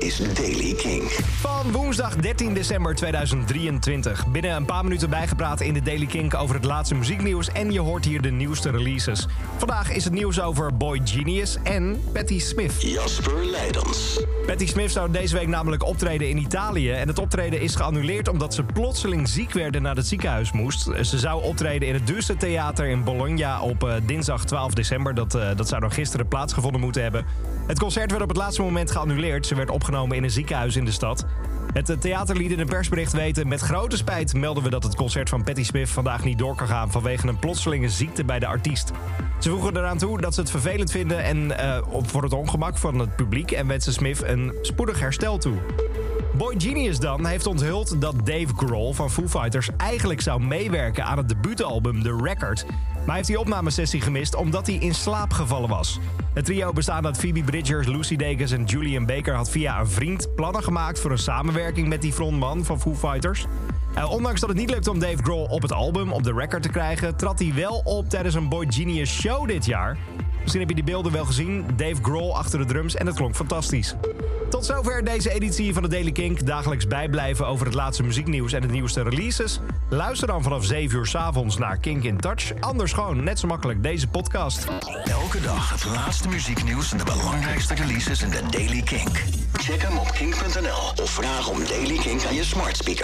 is Daily King. Van woensdag 13 december 2023. Binnen een paar minuten bijgepraat in de Daily Kink over het laatste muzieknieuws. En je hoort hier de nieuwste releases. Vandaag is het nieuws over Boy Genius en Patti Smith. Jasper Leidens. Patti Smith zou deze week namelijk optreden in Italië. En het optreden is geannuleerd omdat ze plotseling ziek werd en naar het ziekenhuis moest. Ze zou optreden in het duurste theater in Bologna op uh, dinsdag 12 december. Dat, uh, dat zou dan gisteren plaatsgevonden moeten hebben. Het concert werd op het laatste moment geannuleerd. Ze werd opgenomen in een ziekenhuis in de stad. Het theater liet in een persbericht weten... met grote spijt melden we dat het concert van Patti Smith vandaag niet door kan gaan... vanwege een plotselinge ziekte bij de artiest. Ze voegen eraan toe dat ze het vervelend vinden en uh, voor het ongemak van het publiek... en wensen Smith een spoedig herstel toe. Boy Genius dan heeft onthuld dat Dave Grohl van Foo Fighters... eigenlijk zou meewerken aan het debuutalbum The Record... maar heeft die opnamesessie gemist omdat hij in slaap gevallen was. Het trio bestaande uit Phoebe Bridgers, Lucy Dacus en Julian Baker... had via een vriend plannen gemaakt voor een samenwerking met die frontman van Foo Fighters... Uh, ondanks dat het niet lukte om Dave Grohl op het album, op de record te krijgen... trad hij wel op tijdens een Boy Genius show dit jaar. Misschien heb je die beelden wel gezien. Dave Grohl achter de drums en het klonk fantastisch. Tot zover deze editie van de Daily Kink. Dagelijks bijblijven over het laatste muzieknieuws en de nieuwste releases. Luister dan vanaf 7 uur s avonds naar Kink in Touch. Anders gewoon net zo makkelijk deze podcast. Elke dag het laatste muzieknieuws en de belangrijkste releases in de Daily Kink. Check hem op kink.nl of vraag om Daily Kink aan je smart speaker.